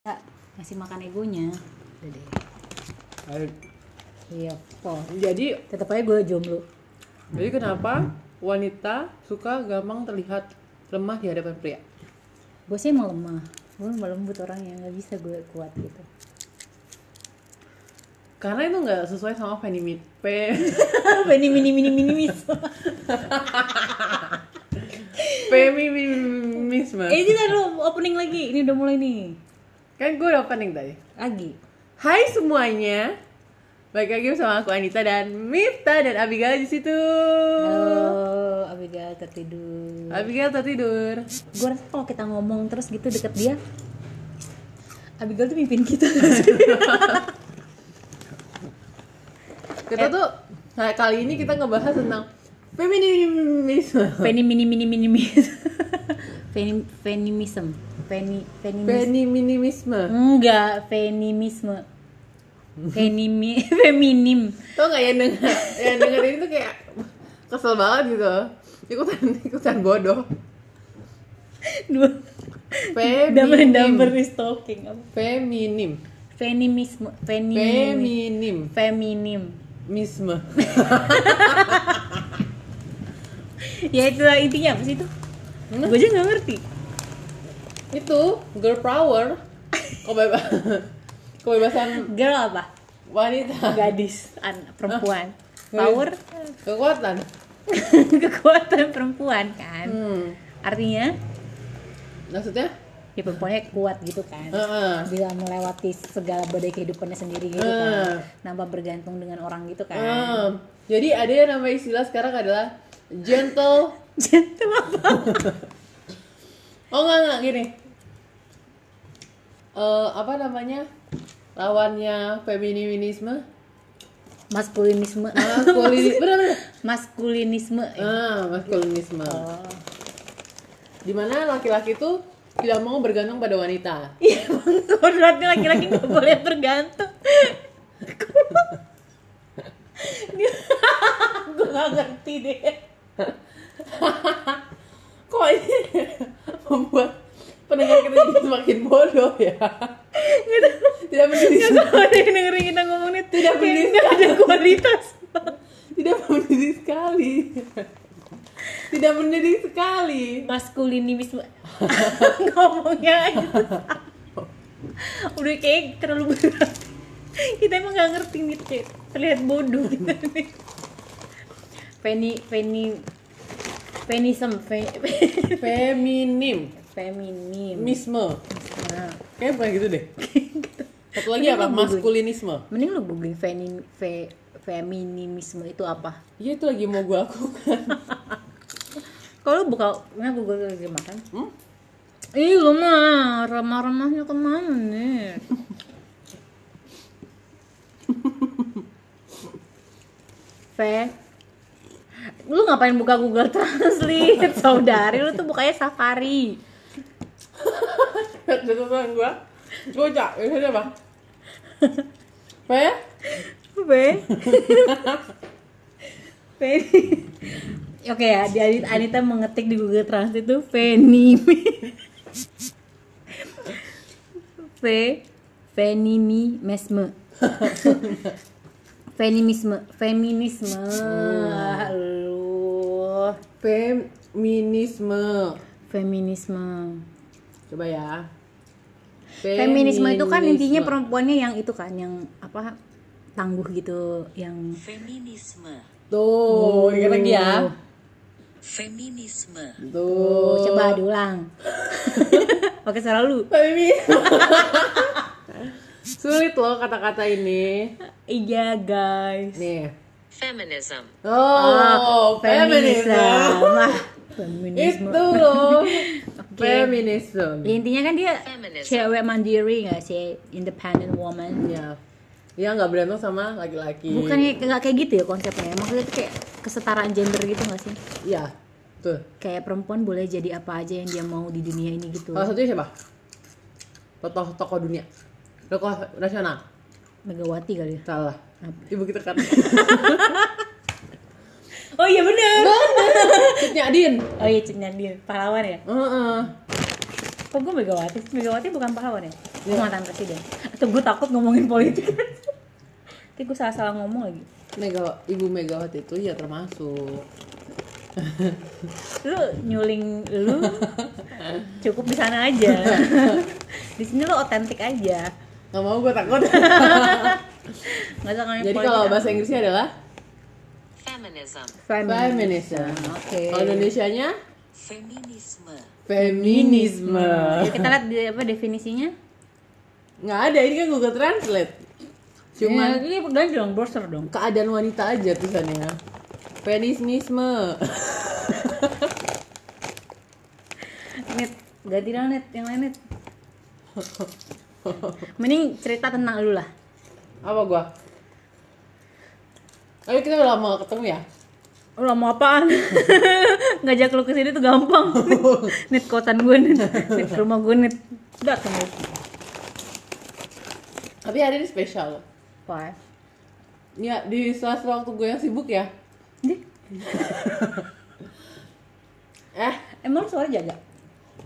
Ya, ngasih makan egonya. Udah deh. Iya, kok. Jadi, Tetap aja gue jomblo. jadi kenapa wanita suka gampang terlihat lemah di hadapan pria? Gue sih emang lemah. Gue emang lembut orangnya, nggak bisa gue kuat gitu. Karena itu nggak sesuai sama feminim pe Ini mini mini mini mis. feminisme. eh ini dulu opening lagi. Ini udah mulai nih. Kan gue udah opening tadi. Lagi. Hai semuanya. Baik lagi bersama aku Anita dan Mifta dan Abigail di situ. Halo, Abigail tertidur. Abigail tertidur. Gue rasa kalau kita ngomong terus gitu deket dia, Abigail tuh mimpin kita. Kita tuh nah, kali ini kita ngebahas tentang feminisme. Feni mini mini mini. Feni feminism. Feni feminis. Feminisme. Enggak, feminisme. Femini feminim. Tau gak ya denger, yang denger ini tuh kayak kesel banget gitu Ikutan, ikutan bodoh Dua. Feminim Dumber dumber is talking. Apa? Feminim Feminisme. Feminim. Feminim Feminim. Misme Ya itu intinya apa sih itu? Hmm? Gue aja nggak ngerti. Itu girl power Kebeba Kebebasan Girl apa? wanita Gadis, an perempuan. Gadis. Power, Kekuatan kekuatan perempuan kan. hmm. Artinya Maksudnya? ya perempuannya kuat gitu kan. Heeh. Bisa melewati segala badai kehidupannya sendiri gitu Heeh. kan. Tanpa bergantung dengan orang gitu kan. Hmm. Jadi ada yang nama istilah sekarang adalah Gentle Gentle apa? Oh enggak enggak gini. Eh apa namanya? Lawannya feminisme? Maskulinisme. Maskulini benar benar. Maskulinisme. Ah, maskulinisme. Oh. Di mana laki-laki tuh tidak mau bergantung pada wanita. Iya. Berarti laki-laki nggak boleh bergantung. Gue gak ngerti deh. Kok ini membuat pendengar kita jadi semakin bodoh ya? Tidak mendidik, Kalau ada yang dengerin kita ngomong nih, Tidak bener. nggak ada kualitas. tidak mendidik sekali. Tidak mendidik sekali. Maskulinisme. Ngomongnya aja. Udah kayak terlalu berat. Kita emang gak ngerti nih, terlihat bodoh kita nih. Feni, Feni, Fenism, fe, Feminim, feminim. misme. Nah, Kayaknya bukan gitu deh. Satu lagi Mending apa? Maskulinisme. Mending lu googling feni, fe, feminisme itu apa? Iya itu lagi mau gue lakukan. Kalau buka, nggak Google lagi makan. Hmm? Ih lu mah remah-remahnya ke mana nih? Fe Lu ngapain buka Google Translate, saudari? Lu tuh bukanya Safari Catatan gue. Gue cak. Ini apa? Fe? Fe Fe Oke ya, di Anita, mengetik di Google Translate itu Fenimi Fe Fenimi mesme Feminisme Feminisme Lu Feminisme. Feminisme Coba ya. Feminisme itu kan intinya perempuannya yang itu kan yang apa tangguh gitu yang Feminisme. Tuh, ingat lagi ya. Feminisme. Oh, Tuh. coba diulang. Oke, salah lu. Feminisme. Sulit loh kata-kata ini. Iya, guys. Nih. Feminism. Oh, feminisme. Ah, feminisme. Itu loh. Feminisme. Ya, intinya kan dia Feminism. cewek mandiri nggak sih, independent woman. Ya. Dia nggak berantem sama laki-laki. Bukannya nggak kayak gitu ya konsepnya. Maksudnya itu kayak kesetaraan gender gitu nggak sih? Iya. Tuh. Kayak perempuan boleh jadi apa aja yang dia mau di dunia ini gitu. Salah satunya siapa? Tokoh tokoh dunia. Tokoh nasional. Megawati kali ya. Salah. Ibu kita kan. Oh iya bener. Cutnya Adin. Oh iya Cik Nadir, pahlawan ya? Heeh. Kok gue Megawati? Megawati bukan pahlawan ya? gue mantan presiden atau gue takut ngomongin politik Nanti gue salah-salah ngomong lagi Mega, Ibu Megawati itu ya termasuk. lu nyuling lu cukup di sana aja di sini lu otentik aja Gak mau gue takut. nggak usah ngomongin Jadi kalau bahasa Inggrisnya adalah Feminism. feminism. oke Kalau Indonesianya Feminisme. feminisme. Kita lihat di, apa definisinya Nggak ada, ini kan Google Translate. Cuman ya, ini ganti dong browser dong keadaan wanita aja tulisannya. Feminisme. net ganti dong net yang lain net mending cerita tentang lu lah Apa gua? Ayo kita udah lama ketemu ya? Lu mau apaan? Ngajak lu ke sini tuh gampang. Net kosan gue net ke rumah gue net. Datang lu. Tapi hari ini spesial. Apa? Ya, di sela-sela waktu gue yang sibuk ya. Di, Eh, emang sore jaga?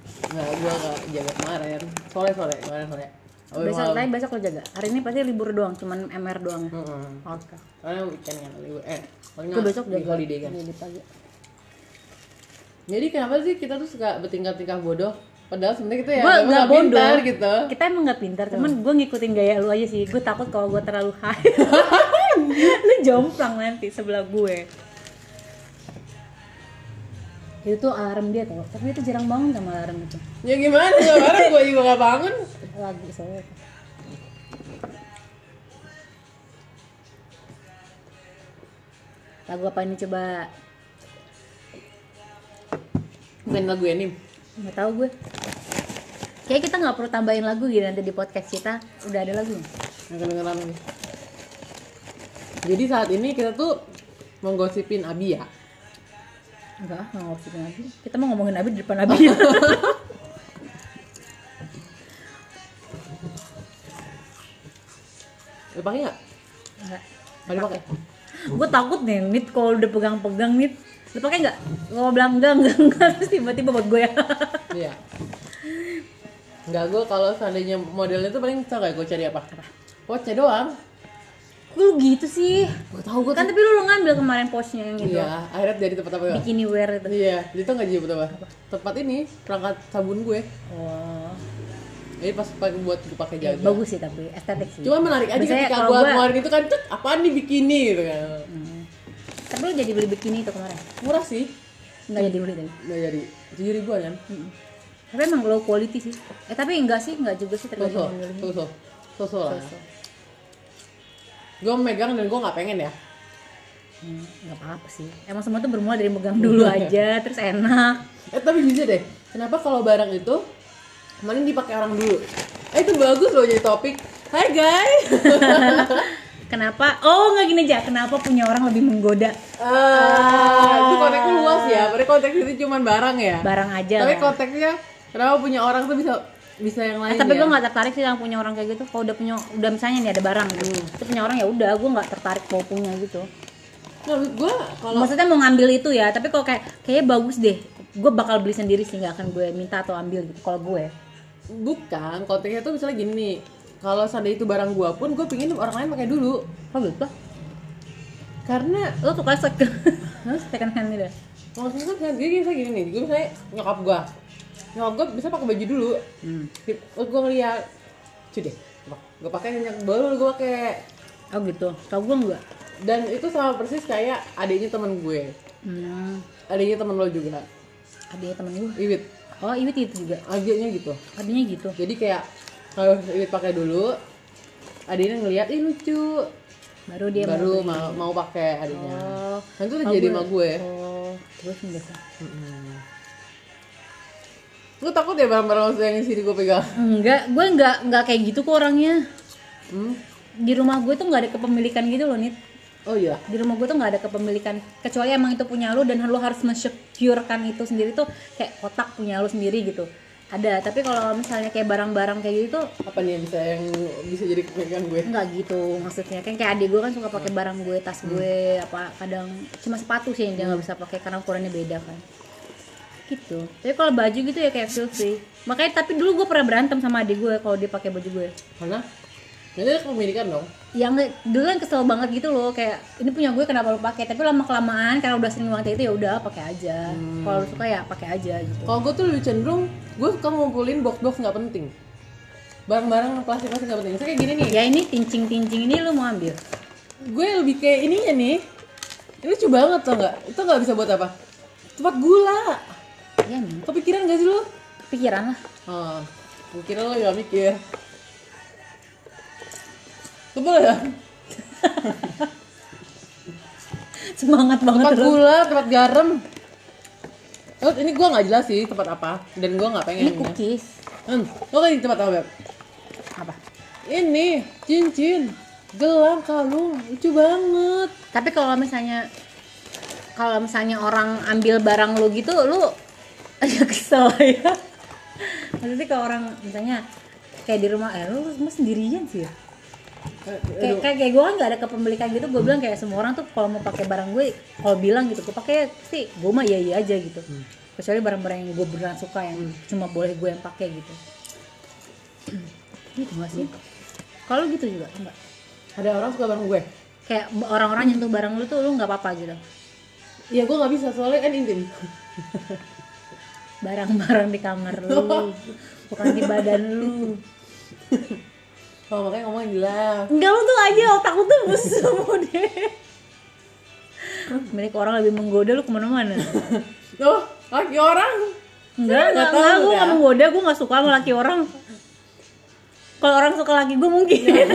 nggak, gue nggak jaga kemarin. Sore sore, kemarin sore. Oh, besok, tapi besok lu jaga. Hari ini pasti libur doang, cuman MR doang. ya? Mm-mm. Oke. Karena weekend kan, libur. Eh, paling besok jaga. holiday kan. Iya, di pagi. Jadi kenapa sih kita tuh suka bertingkah-tingkah bodoh? Padahal sebenarnya kita ya Gue memang nggak nggak bodoh. pintar gitu. Kita emang nggak pintar, cuman gue ngikutin gaya lu aja sih. Gue takut kalau gue terlalu high. lu jomplang nanti sebelah gue. Itu tuh alarm dia tau, tapi itu jarang bangun sama alarm itu. Ya gimana? Kemarin gue juga nggak bangun. Lagi soalnya. Lagu apa ini coba? Bukan lagu ini. Nggak tahu gue. Kayak kita nggak perlu tambahin lagu gitu nanti di podcast kita udah ada lagu. Jadi saat ini kita tuh menggosipin Abi ya. Enggak, nggak ngomongin Nabi. Kita mau ngomongin Nabi di depan Nabi. pakai nggak? Enggak. Pakai pakai. gue takut nih, Nit kalau udah pegang-pegang Nit. Lu pakai nggak? Kalau bilang enggak, enggak, enggak, terus tiba-tiba buat gue ya. Iya. Enggak, gue kalau seandainya modelnya tuh paling tau gak gue cari apa? Watch doang. Lu gitu sih. Gue tahu gue Kan tapi lu ngambil kemarin posnya yang gitu. Iya, akhirnya jadi tempat apa ya? Bikini wear itu. Iya, itu nggak jadi tempat apa? Tempat ini perangkat sabun gue. Oh. Jadi pas pakai buat gue pakai Ya, jaga. bagus sih tapi estetik sih. Cuma menarik aja Biasanya ketika kalau gue keluarin itu kan, cet, apaan nih bikini gitu kan. Hmm. Tapi lu jadi beli bikini itu kemarin? Murah sih, Enggak jadi beli tadi. nggak jadi tujuh ribuan kan. Mm-mm. Tapi emang low quality sih. Eh tapi enggak sih, enggak juga sih tergantung yang milihnya. soso, soso lah. Gue megang dan gue nggak pengen ya. Hmm, nggak apa-apa sih. Emang semua tuh bermula dari megang dulu aja, terus enak. Eh tapi jujur deh, kenapa kalau barang itu kemarin dipakai orang dulu? Eh itu bagus loh jadi topik. Hai guys. Kenapa? Oh nggak gini aja. Kenapa punya orang lebih menggoda? Ah, itu konteksnya luas ya. Berarti konteks itu cuma barang ya. Barang aja. Tapi lah. konteksnya kenapa punya orang tuh bisa bisa yang Eh, lain tapi ya? gue nggak tertarik sih yang punya orang kayak gitu. Kalau udah punya, udah misalnya nih ada barang, gitu. Itu punya orang ya udah, gue nggak tertarik mau punya gitu. Nah, gue kalau Maksudnya mau ngambil itu ya, tapi kalau kayak kayaknya bagus deh. Gue bakal beli sendiri sih, nggak akan gue minta atau ambil gitu. Kalau gue, bukan konteksnya tuh misalnya gini nih. Kalau seandainya itu barang gua pun gue pingin orang lain pakai dulu. kok gitu? Karena Lo suka second, second hand gitu? maksudnya kan jadi misalnya gini nih, gue misalnya nyokap gua nyokap gua bisa pakai baju dulu. Hmm. Terus gue ngeliat, cuy deh, gue pakai yang baru gue pakai Oh gitu. Kalau gue enggak. dan itu sama persis kayak adiknya temen gue Hmm. adiknya temen lo juga Adanya temen gue. Iwit Oh, Iwit itu juga. adiknya gitu Adanya gitu. jadi kayak kalau Iwit pakai dulu adiknya ngeliat ih lucu Baru dia baru mau. mau mau pakai adiknya Oh. dan itu udah jadi sama gue Oh, terus enggak sih. lu takut ya barang-barang yang sini gue pegang Enggak, gue enggak enggak kayak gitu kok orangnya. hmm? Di rumah gue tuh nggak ada kepemilikan gitu loh, Nit. Oh iya. Di rumah gue tuh nggak ada kepemilikan. Kecuali emang itu punya lu dan lu harus mensecurekan itu sendiri tuh kayak kotak punya lu sendiri gitu. Ada, tapi kalau misalnya kayak barang-barang kayak gitu apa nih yang bisa yang bisa jadi pegang gue? enggak gitu maksudnya. Kan kayak adik gue kan suka pakai barang gue tas gue apa kadang cuma sepatu sih yang dia nggak bisa pakai karena ukurannya beda kan. Gitu. Tapi kalau baju gitu ya kayak filthy makanya tapi dulu gue pernah berantem sama adik gue kalau dia pakai baju gue. Karena ada kepemilikan dong. yang dulu kan kesel banget gitu loh kayak ini punya gue kenapa lu pakai tapi lama kelamaan karena udah sering pakai itu ya udah pakai aja kalau lu suka ya pakai aja gitu Kalau gue tuh lebih cenderung gue suka ngumpulin box-box nggak penting. Barang-barang plastik-plastik nggak penting. Saya kayak gini nih. ya ini tincing tincing ini lu mau ambil Gue lebih kayak ininya nih. Ini lucu banget tau nggak? Itu nggak bisa buat apa? Tempat gula. ya nih Kepikiran gak sih lu? pikiran lah Oh, gue kira lo gak mikir. Tebel ya? semangat banget Tempat terus gula, tempat garam. Oh, ini gue nggak jelas sih tempat apa dan gue nggak pengen. ini cookies Hmm, lo kan di tempat apa Beb? apa Ini cincin, gelang, kalung, lucu banget. tapi kalau misalnya kalau misalnya orang ambil barang lu gitu lu agak kesel ya maksudnya kalau orang misalnya kayak di rumah eh lu semua sendirian sih ya kayak kayak, kayak gue kan gak ada kepemilikan gitu. Gue bilang kayak semua orang tuh kalau mau pakai barang gue kalau bilang gitu gue pakai sih gue mah iya iya aja gitu. Kecuali barang-barang yang gue beneran suka yang cuma boleh gue yang pakai gitu. Gitu gak sih? Kalau gitu juga enggak Ada orang suka bareng gue. kayak orang-orang nyentuh barang lu tuh lu nggak apa-apa gitu Iya gue nggak bisa soalnya kan intim. barang-barang di kamar lu bukan di badan lu Oh makanya ngomong jelas. enggak lu tuh aja otak lu tuh musuh deh milik orang lebih menggoda lu ke mana-mana Oh, laki orang. enggak enggak tahu enggak gue ya. nggak menggoda gue nggak suka sama laki orang kalau orang suka laki gue mungkin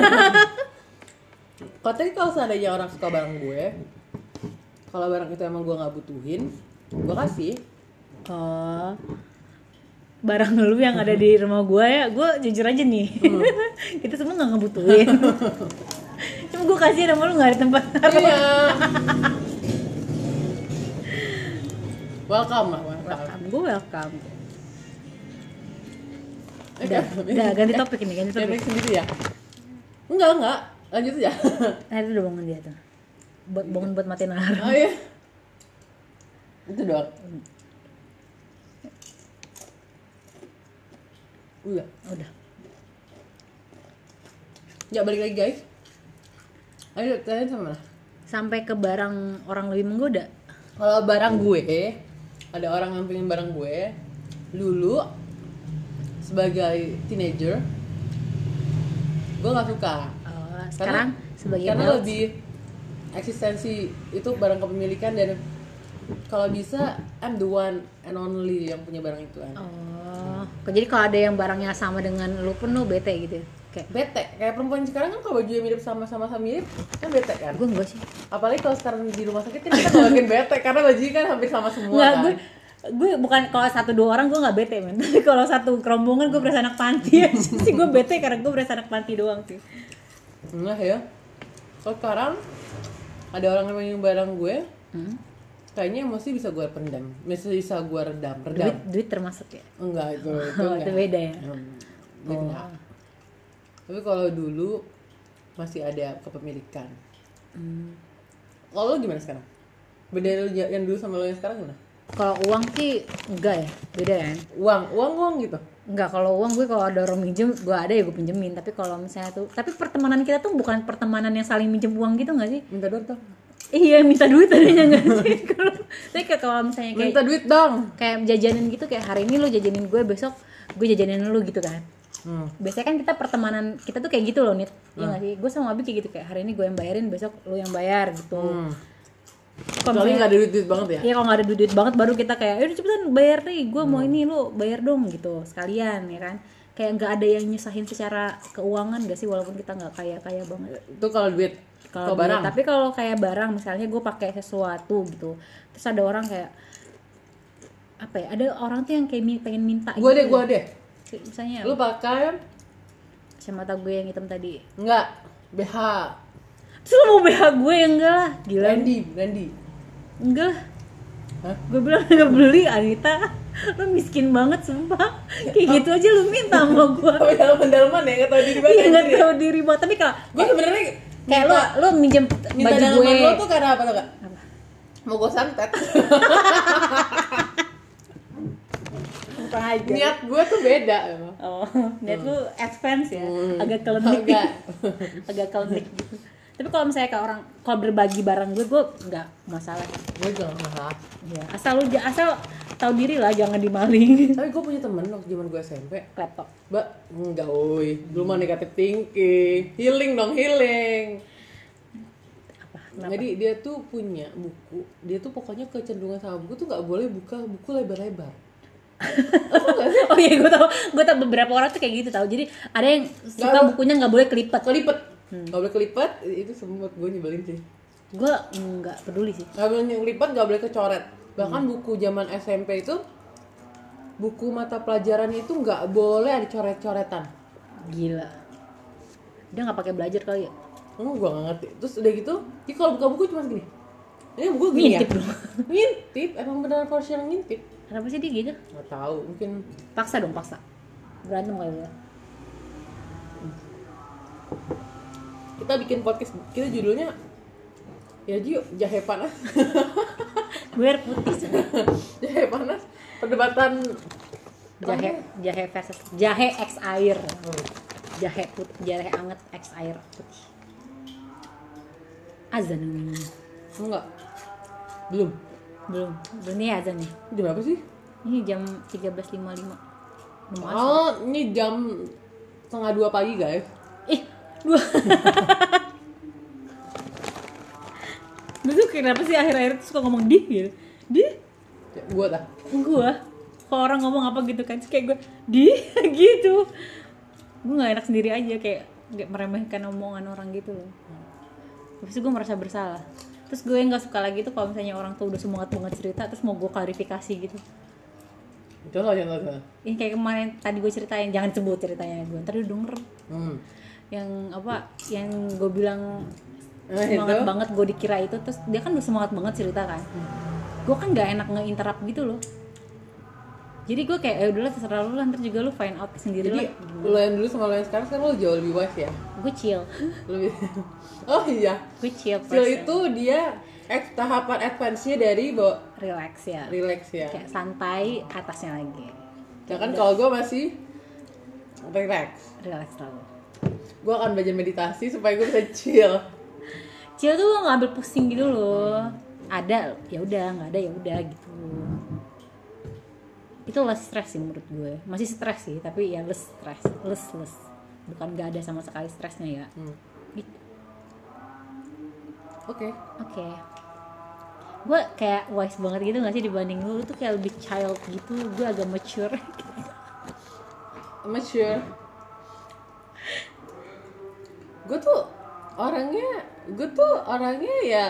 Katanya kalau seandainya orang suka barang gue, kalau barang itu emang gue nggak butuhin, gue kasih. oh barang lu yang ada di rumah gue ya gue jujur aja nih kita semua nggak ngebutuhin cuma gue kasih sama lu nggak ada tempat Iya. welcome lah, welcome. welcome gue welcome Eh, udah kan? udah ganti topik ini ganti topik sendiri ya? Enggak, enggak. Lanjut aja. nah itu udah bangun dia tuh buat bangun buat matiin alarm oh iya. Itu doang. Udah. udah Ya balik lagi guys. Ayo kalian sama mana? sampai ke barang orang lebih menggoda Kalau barang gue, ada orang yang pengen barang gue. Dulu sebagai teenager, gue nggak suka. Oh, sekarang sebagai karena adult, lebih eksistensi itu barang kepemilikan dan kalau bisa I'm the one and only yang punya barang itu kan. oh kok jadi kalau ada yang barangnya sama dengan lu pun lu bete gitu ya? kayak Bete, kayak perempuan sekarang kan kalau bajunya mirip sama-sama sama mirip kan bete kan. gue enggak sih Apalagi kalau sekarang di rumah sakit kan kita nggak makin bete karena bajunya kan hampir sama semua Enggak, kan. gue gue bukan kalau satu dua orang gue nggak bete men tapi kalau satu kerombongan gue berasa anak panti aja sih gue bete karena gue berasa anak panti doang sih Enggak ya. Kalau sekarang ada orang yang barang gue, hmm? Kayaknya emosi bisa gue pendam, masih bisa gue redam, duit redam. duit termasuk ya Enggak itu itu, Oh, enggak. itu beda ya? Hmm, duit enggak. Tapi kalau dulu masih ada kepemilikan. Hmm. Kalau lo gimana sekarang? Beda lo yang dulu sama lo yang sekarang gimana? kalau uang sih enggak ya beda ya Uang, uang, uang gitu. Enggak, kalau uang gue kalau ada orang minjem, gue ada ya gue pinjemin. Tapi kalau misalnya tuh, tapi pertemanan kita tuh bukan pertemanan yang saling minjem uang gitu nggak sih? Minta duit dong. Iya, minta duit adanya nggak sih? Kalau, tapi kayak kalau misalnya kayak Minta duit dong. kayak jajanin gitu, kayak hari ini lo jajanin gue, besok gue jajanin lo gitu kan? Hmm. Biasanya kan kita pertemanan kita tuh kayak gitu loh, Nit. Iya nggak sih? Gue sama Abi kayak gitu kayak hari ini gue yang bayarin, besok lo yang bayar gitu. Hmm. Kalau nggak ada duit duit banget ya. Iya kalau nggak ada duit, banget baru kita kayak, udah cepetan bayar nih, gue mau ini lu bayar dong gitu sekalian ya kan. Kayak nggak ada yang nyusahin secara keuangan gak sih walaupun kita nggak kaya kaya banget. Itu kalau duit. Kalau Kalau barang. tapi kalau kayak barang misalnya gue pakai sesuatu gitu, terus ada orang kayak apa ya? Ada orang tuh yang kayak pengen minta. Gue deh, gitu. gue deh. Kayak Misalnya Lu pakai kacamata gue yang hitam tadi. enggak BH Terus lu mau BH gue yang enggak lah, gila. Randy, Randy. Enggak lah. Hah? gue bilang nggak beli Anita lu miskin banget sumpah kayak gitu aja lu minta sama gue Tapi dalam pendalaman ya, nggak tahu diri banget. nggak tahu diri banget tapi kalau Gue sebenarnya kayak lu lu minjem minta baju gue lo tuh karena apa tuh kak? Apa? Mau gue santet. sengaja niat gue tuh beda oh niat lu advance ya Hmm. agak kelenik Agak. agak kelenik gitu tapi kalau misalnya ke orang kalau berbagi barang gue gue nggak masalah gue juga gak masalah ya asal lu asal tahu diri lah jangan dimaling. Tapi gue punya temen waktu zaman gue SMP laptop. Mbak, enggak woi, belum mah negatif thinking. Healing dong, healing. Apa? Kenapa? Jadi dia tuh punya buku. Dia tuh pokoknya kecenderungan sama buku tuh nggak boleh buka buku lebar-lebar. Oh iya gue tau gue tau beberapa orang tuh kayak gitu tau jadi ada yang suka Nggak, bukunya nggak boleh kelipet. Kelipet Nggak boleh kelipet, itu sempat gue nyebelin sih. Gue nggak peduli sih. Nggak boleh kelipet, nggak boleh kecoret. Bahkan buku zaman SMP itu Buku mata pelajaran itu nggak boleh ada coret-coretan. Gila. Dia nggak pakai belajar kali ya? Oh, gue gak ngerti. Terus udah gitu, dia kalau buka buku cuma gini. Ini buku gini Ngintip ya? dong. ngintip, emang benar porsi yang ngintip. kenapa sih dia gitu? Gak tahu, mungkin paksa dong paksa. Berantem kali ya kita bikin podcast kita judulnya ya Ji, jahe panas. gue air putih jahe panas, perdebatan jahe jahe versus jahe x air Oh, jahe put jahe anget x air putih azan enggak. Belum. belum belum nih azan nih Jam berapa sih? ini jam 13.55 Belum azan. Oh, ini jam setengah dua pagi guys. ih dua lu tuh kenapa sih akhir-akhir tuh suka ngomong di gitu? Di Ya, gua dah. gua? Kalau orang ngomong apa gitu kan kayak gue di gitu. Gue nggak enak sendiri aja kayak nggak meremehkan omongan orang gitu loh. Habis itu gue merasa bersalah. Terus gue nggak suka lagi tuh kalau misalnya orang tuh udah semangat banget cerita terus mau gue klarifikasi gitu. Contoh, contoh, contoh. ini kayak kemarin tadi gue ceritain jangan sebut ceritanya gue ntar dia denger. Hmm. Yang apa yang gue bilang Nah, semangat itu? banget gue dikira itu terus dia kan udah semangat banget cerita kan gue kan nggak enak nge-interrupt gitu loh jadi gue kayak ya udahlah terserah lu lah ntar juga lu find out sendiri Jadi lah lo yang dulu sama lo yang sekarang sekarang lo jauh lebih wise ya. gue chill Lebih. Oh iya. gue chill Chill person. itu dia ek, tahapan advance-nya dari bawa relax ya relax ya. kayak santai atasnya lagi Ya kan kalau gue masih relax. relax selalu Gue akan belajar meditasi supaya gue bisa chill. chill tuh nggak ambil pusing gitu loh. Ada ya udah nggak ada ya udah gitu. Itu less stress sih menurut gue. Masih stres sih tapi ya less stress. Less less. Bukan nggak ada sama sekali stresnya ya. Hmm. gitu. Oke. oke. Gue kayak wise banget gitu gak sih dibanding lu? Lu tuh kayak lebih child gitu. Gue agak mature. Mature. Gue tuh orangnya, gue tuh orangnya ya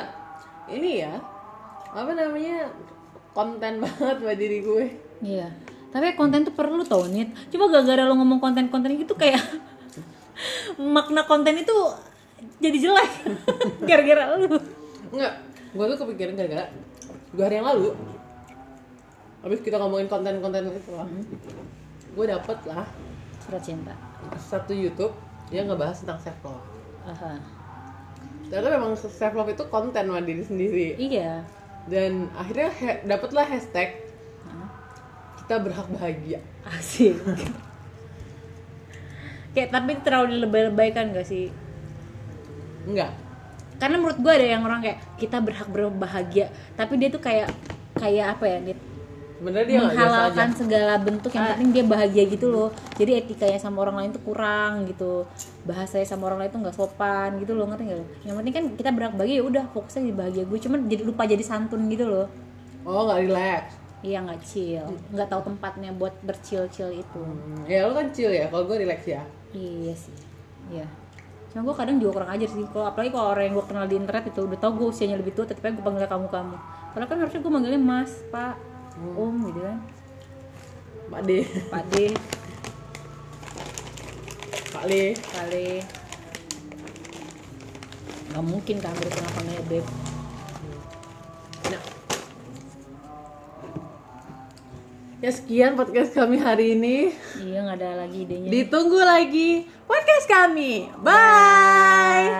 ini ya apa namanya konten banget buat diri gue. iya tapi konten tuh perlu tau nih coba gara-gara lo ngomong konten-konten gitu kayak makna konten itu jadi jelek gara-gara lu Enggak, gue tuh kepikiran gara-gara dua hari yang lalu habis kita ngomongin konten-konten itu lah gue dapet lah surat cinta. satu YouTube yang ngebahas tentang self love Aha. ternyata memang self love itu konten sama diri sendiri. Iya. Dan akhirnya he- dapatlah hashtag kita berhak bahagia. Asik. Kayak tapi terlalu dilebay-lebaykan gak sih? Enggak karena menurut gue ada yang orang kayak kita berhak berbahagia. Tapi dia tuh kayak kayak apa ya Nit? Sebenarnya dia menghalalkan segala bentuk yang penting dia bahagia gitu loh. Jadi etikanya sama orang lain tuh kurang gitu. Bahasanya sama orang lain tuh nggak sopan gitu loh ngerti lo yang penting kan kita berhak bahagia ya udah fokusnya di bahagia gue cuman jadi lupa jadi santun gitu loh. Oh nggak relax? Iya nggak chill. Nggak tahu tempatnya buat berchill-chill itu. Hmm, ya lo kan chill ya kalau gue relax ya. Iya sih, iya. Cuma gue kadang juga kurang ajar sih. Kalau apalagi kalau orang yang gue kenal di internet itu udah tau gue usianya lebih tua, tapi gue panggilnya kamu kamu. Padahal kan harusnya gue manggilnya Mas, Pak, Om gitu kan. Pak D Pak D, Pak D kali. Gak mungkin kan pernah panggilnya Beb. Nah. Ya sekian podcast kami hari ini. Iya nggak ada lagi idenya. Ditunggu lagi podcast kami. Bye. Bye.